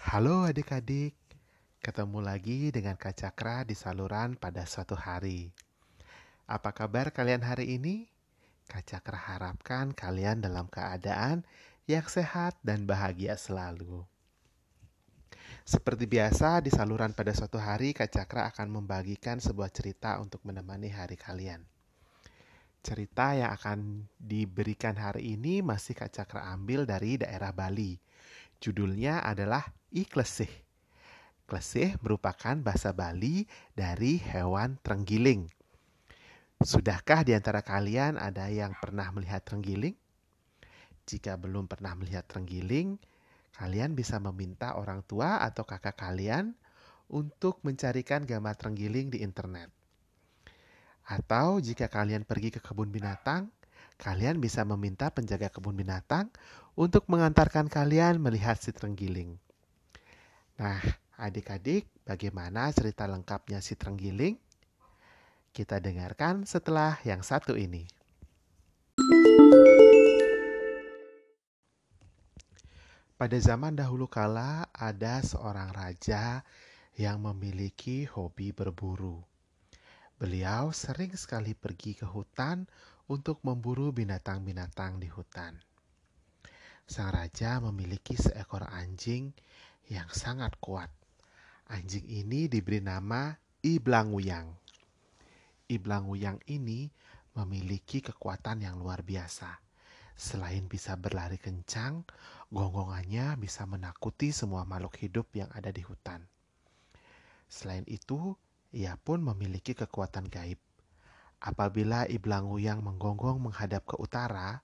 Halo adik-adik, ketemu lagi dengan Kak Cakra di saluran pada suatu hari. Apa kabar kalian hari ini? Kak Cakra harapkan kalian dalam keadaan yang sehat dan bahagia selalu. Seperti biasa, di saluran pada suatu hari, Kak Cakra akan membagikan sebuah cerita untuk menemani hari kalian. Cerita yang akan diberikan hari ini masih Kak Cakra ambil dari daerah Bali. Judulnya adalah Iklesih. Klesih merupakan bahasa Bali dari hewan terenggiling. Sudahkah di antara kalian ada yang pernah melihat terenggiling? Jika belum pernah melihat terenggiling, kalian bisa meminta orang tua atau kakak kalian untuk mencarikan gambar terenggiling di internet. Atau jika kalian pergi ke kebun binatang, kalian bisa meminta penjaga kebun binatang untuk mengantarkan kalian melihat si terenggiling. Nah, adik-adik, bagaimana cerita lengkapnya si terenggiling? Kita dengarkan setelah yang satu ini. Pada zaman dahulu kala, ada seorang raja yang memiliki hobi berburu. Beliau sering sekali pergi ke hutan untuk memburu binatang-binatang di hutan. Sang raja memiliki seekor anjing yang sangat kuat. Anjing ini diberi nama Iblanguyang. Iblanguyang ini memiliki kekuatan yang luar biasa. Selain bisa berlari kencang, gonggongannya bisa menakuti semua makhluk hidup yang ada di hutan. Selain itu, ia pun memiliki kekuatan gaib. Apabila Iblanguyang menggonggong menghadap ke utara,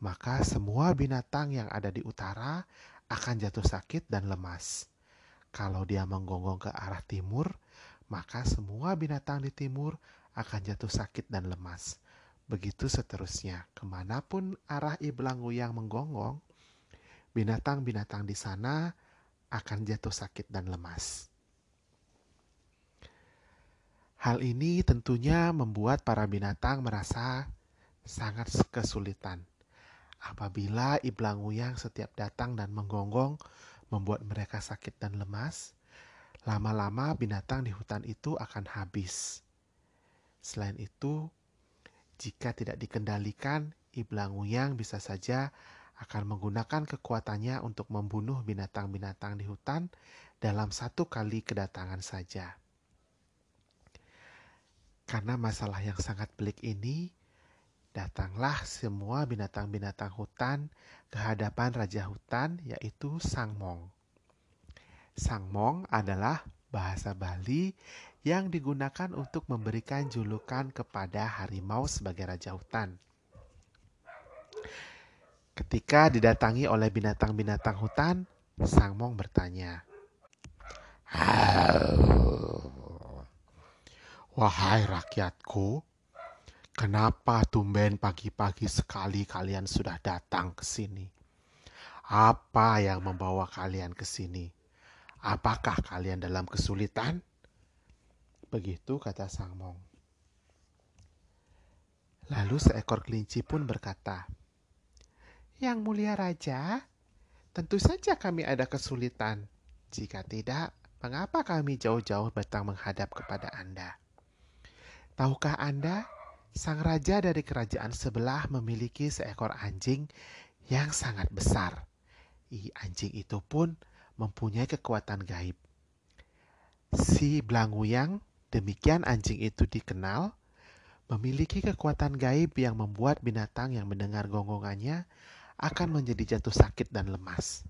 maka semua binatang yang ada di utara akan jatuh sakit dan lemas. Kalau dia menggonggong ke arah timur, maka semua binatang di timur akan jatuh sakit dan lemas. Begitu seterusnya, ke mana pun arah iblangu yang menggonggong, binatang-binatang di sana akan jatuh sakit dan lemas. Hal ini tentunya membuat para binatang merasa sangat kesulitan Apabila iblang uyang setiap datang dan menggonggong membuat mereka sakit dan lemas, lama-lama binatang di hutan itu akan habis. Selain itu, jika tidak dikendalikan, iblang uyang bisa saja akan menggunakan kekuatannya untuk membunuh binatang-binatang di hutan dalam satu kali kedatangan saja. Karena masalah yang sangat pelik ini, Datanglah semua binatang-binatang hutan ke hadapan Raja Hutan, yaitu Sang Mong. Sang Mong adalah bahasa Bali yang digunakan untuk memberikan julukan kepada harimau sebagai Raja Hutan. Ketika didatangi oleh binatang-binatang hutan, Sang Mong bertanya, Wahai rakyatku, Kenapa tumben pagi-pagi sekali kalian sudah datang ke sini? Apa yang membawa kalian ke sini? Apakah kalian dalam kesulitan? Begitu kata Sang Mong. Lalu seekor kelinci pun berkata, Yang mulia raja, tentu saja kami ada kesulitan. Jika tidak, mengapa kami jauh-jauh datang menghadap kepada Anda? Tahukah Anda Sang raja dari kerajaan sebelah memiliki seekor anjing yang sangat besar. I anjing itu pun mempunyai kekuatan gaib. Si Blanguyang, demikian anjing itu dikenal, memiliki kekuatan gaib yang membuat binatang yang mendengar gonggongannya akan menjadi jatuh sakit dan lemas.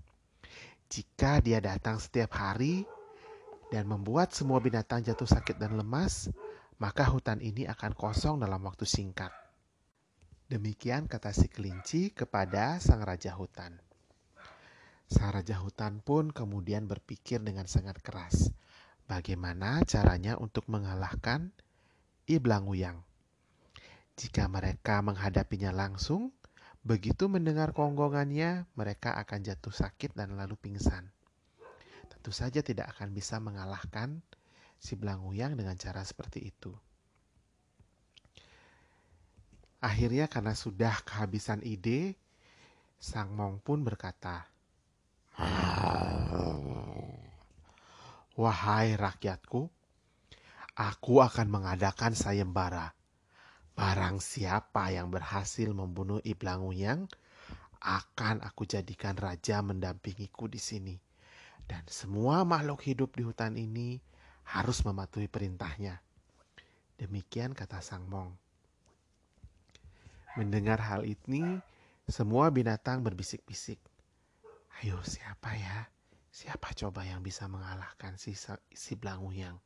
Jika dia datang setiap hari dan membuat semua binatang jatuh sakit dan lemas, maka hutan ini akan kosong dalam waktu singkat. Demikian kata si kelinci kepada sang raja hutan. Sang raja hutan pun kemudian berpikir dengan sangat keras, bagaimana caranya untuk mengalahkan Iblanguyang. Jika mereka menghadapinya langsung, begitu mendengar konggongannya, mereka akan jatuh sakit dan lalu pingsan. Tentu saja tidak akan bisa mengalahkan si Belanguyang dengan cara seperti itu. Akhirnya karena sudah kehabisan ide, Sang Mong pun berkata, Wahai rakyatku, aku akan mengadakan sayembara. Barang siapa yang berhasil membunuh Iblang Uyang, akan aku jadikan raja mendampingiku di sini. Dan semua makhluk hidup di hutan ini harus mematuhi perintahnya. Demikian kata Sang Mong. Mendengar hal ini, semua binatang berbisik-bisik. Ayo siapa ya? Siapa coba yang bisa mengalahkan si, si Blanguyang?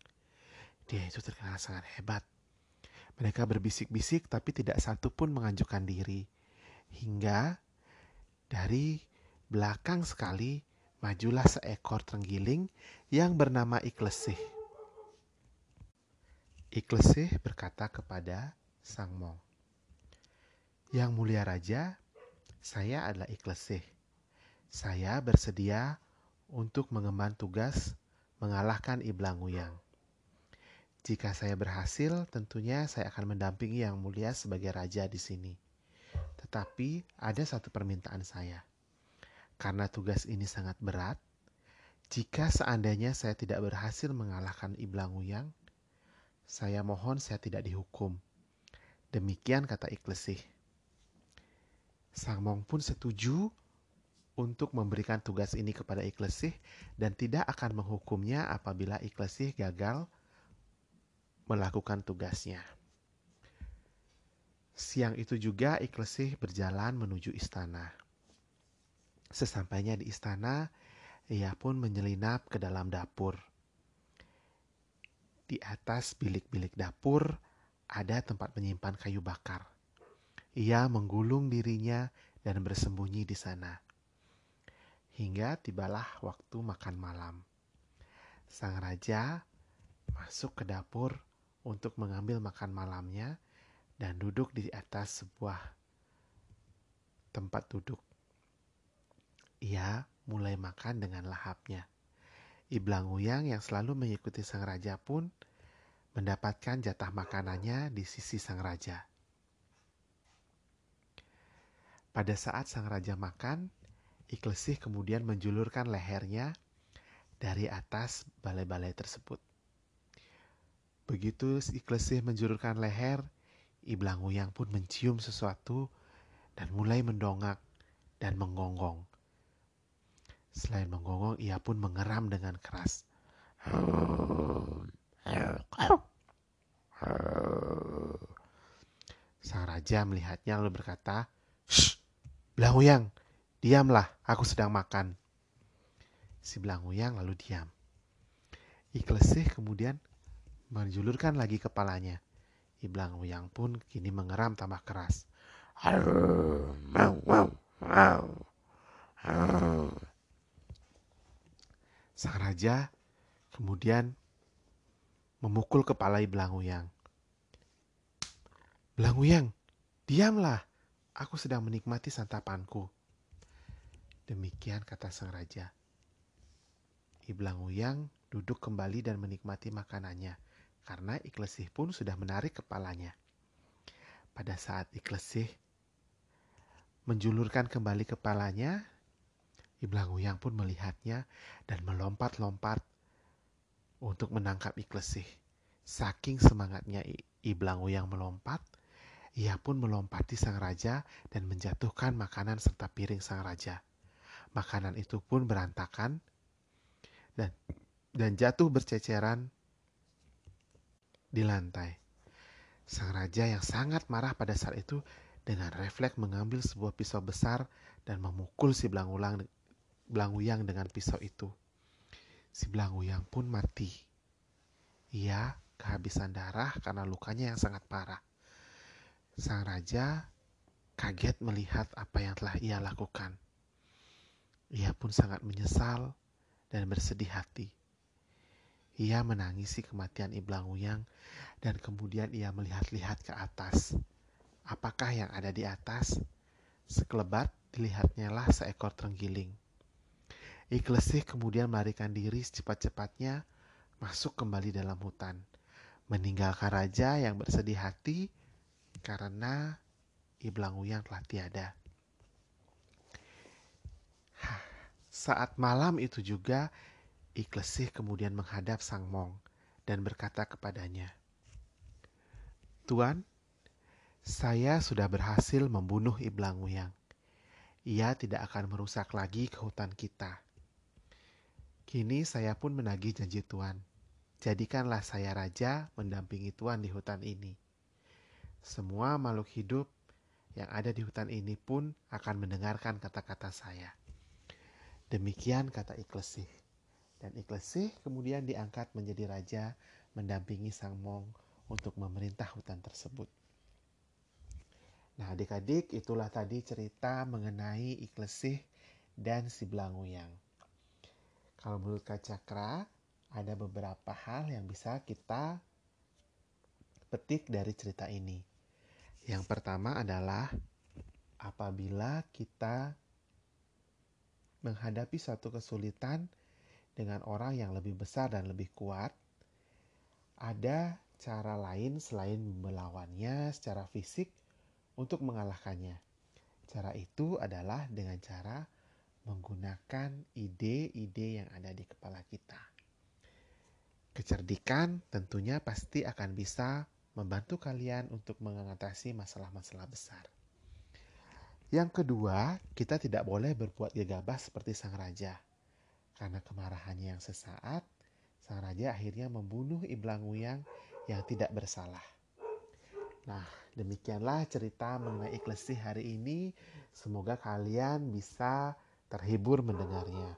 Dia itu terkenal sangat hebat. Mereka berbisik-bisik tapi tidak satu pun mengajukan diri. Hingga dari belakang sekali majulah seekor terenggiling yang bernama Iklesih. Iklesih berkata kepada Sang Mong, Yang mulia raja, saya adalah Iklesih. Saya bersedia untuk mengemban tugas mengalahkan Iblang Nguyang. Jika saya berhasil, tentunya saya akan mendampingi Yang Mulia sebagai raja di sini. Tetapi ada satu permintaan saya. Karena tugas ini sangat berat, jika seandainya saya tidak berhasil mengalahkan Iblang Uyang, saya mohon saya tidak dihukum. Demikian kata Iklesih. Sang Mong pun setuju untuk memberikan tugas ini kepada Iklesih dan tidak akan menghukumnya apabila Iklesih gagal melakukan tugasnya. Siang itu juga Iklesih berjalan menuju istana. Sesampainya di istana, ia pun menyelinap ke dalam dapur. Di atas bilik-bilik dapur ada tempat menyimpan kayu bakar. Ia menggulung dirinya dan bersembunyi di sana. Hingga tibalah waktu makan malam. Sang raja masuk ke dapur untuk mengambil makan malamnya dan duduk di atas sebuah tempat duduk. Ia mulai makan dengan lahapnya. Iblang Uyang yang selalu mengikuti sang raja pun mendapatkan jatah makanannya di sisi sang raja. Pada saat sang raja makan, Iklesih kemudian menjulurkan lehernya dari atas balai-balai tersebut. Begitu Iklesih menjulurkan leher, Iblang Uyang pun mencium sesuatu dan mulai mendongak dan menggonggong. Selain menggonggong, ia pun mengeram dengan keras. Sang raja melihatnya lalu berkata, Shh, Belanguyang, diamlah, aku sedang makan. Si Belanguyang lalu diam. Iklesih kemudian menjulurkan lagi kepalanya. Iblang Uyang pun kini mengeram tambah keras. Sang raja kemudian memukul kepala Iblang Uyang. Belanguyang, diamlah. Aku sedang menikmati santapanku. Demikian kata sang raja. Iblang Uyang duduk kembali dan menikmati makanannya karena Iklesih pun sudah menarik kepalanya. Pada saat Iklesih menjulurkan kembali kepalanya, Iblang Uyang pun melihatnya dan melompat-lompat untuk menangkap Iklesih. Saking semangatnya Iblang Uyang melompat, ia pun melompati sang raja dan menjatuhkan makanan serta piring sang raja. Makanan itu pun berantakan dan dan jatuh berceceran di lantai. Sang raja yang sangat marah pada saat itu dengan refleks mengambil sebuah pisau besar dan memukul si Belangulang Belanguyang dengan pisau itu. Si Belanguyang pun mati. Ia kehabisan darah karena lukanya yang sangat parah. Sang raja kaget melihat apa yang telah ia lakukan. Ia pun sangat menyesal dan bersedih hati. Ia menangisi kematian Iblang Uyang dan kemudian ia melihat-lihat ke atas. Apakah yang ada di atas? Sekelebat dilihatnya lah seekor terenggiling. Iklesih kemudian melarikan diri secepat-cepatnya masuk kembali dalam hutan. Meninggalkan raja yang bersedih hati karena Iblang Uyang telah tiada. Saat malam itu juga Iklesih kemudian menghadap Sang Mong dan berkata kepadanya, Tuan, saya sudah berhasil membunuh Iblang Wuyang. Ia tidak akan merusak lagi ke hutan kita. Kini saya pun menagih janji Tuan. Jadikanlah saya raja mendampingi Tuan di hutan ini. Semua makhluk hidup yang ada di hutan ini pun akan mendengarkan kata-kata saya. Demikian kata Iklesih. Dan Iklesih kemudian diangkat menjadi raja mendampingi Sang Mong untuk memerintah hutan tersebut. Nah adik-adik itulah tadi cerita mengenai Iklesih dan si Belanguyang. Kalau menurut Kak Cakra, ada beberapa hal yang bisa kita petik dari cerita ini. Yang pertama adalah apabila kita menghadapi suatu kesulitan dengan orang yang lebih besar dan lebih kuat, ada cara lain selain melawannya secara fisik untuk mengalahkannya. Cara itu adalah dengan cara menggunakan ide-ide yang ada di kepala kita. Kecerdikan tentunya pasti akan bisa membantu kalian untuk mengatasi masalah-masalah besar. Yang kedua, kita tidak boleh berbuat gegabah seperti sang raja. Karena kemarahannya yang sesaat, sang raja akhirnya membunuh Iblang Wuyang yang tidak bersalah. Nah, demikianlah cerita mengenai Iklesi hari ini. Semoga kalian bisa terhibur mendengarnya.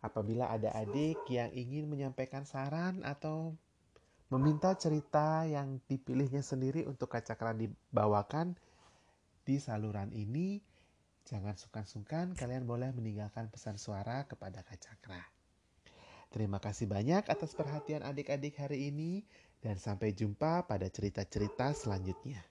Apabila ada adik yang ingin menyampaikan saran atau meminta cerita yang dipilihnya sendiri untuk kacakran dibawakan di saluran ini, jangan sungkan-sungkan kalian boleh meninggalkan pesan suara kepada Kacakra. Terima kasih banyak atas perhatian adik-adik hari ini dan sampai jumpa pada cerita-cerita selanjutnya.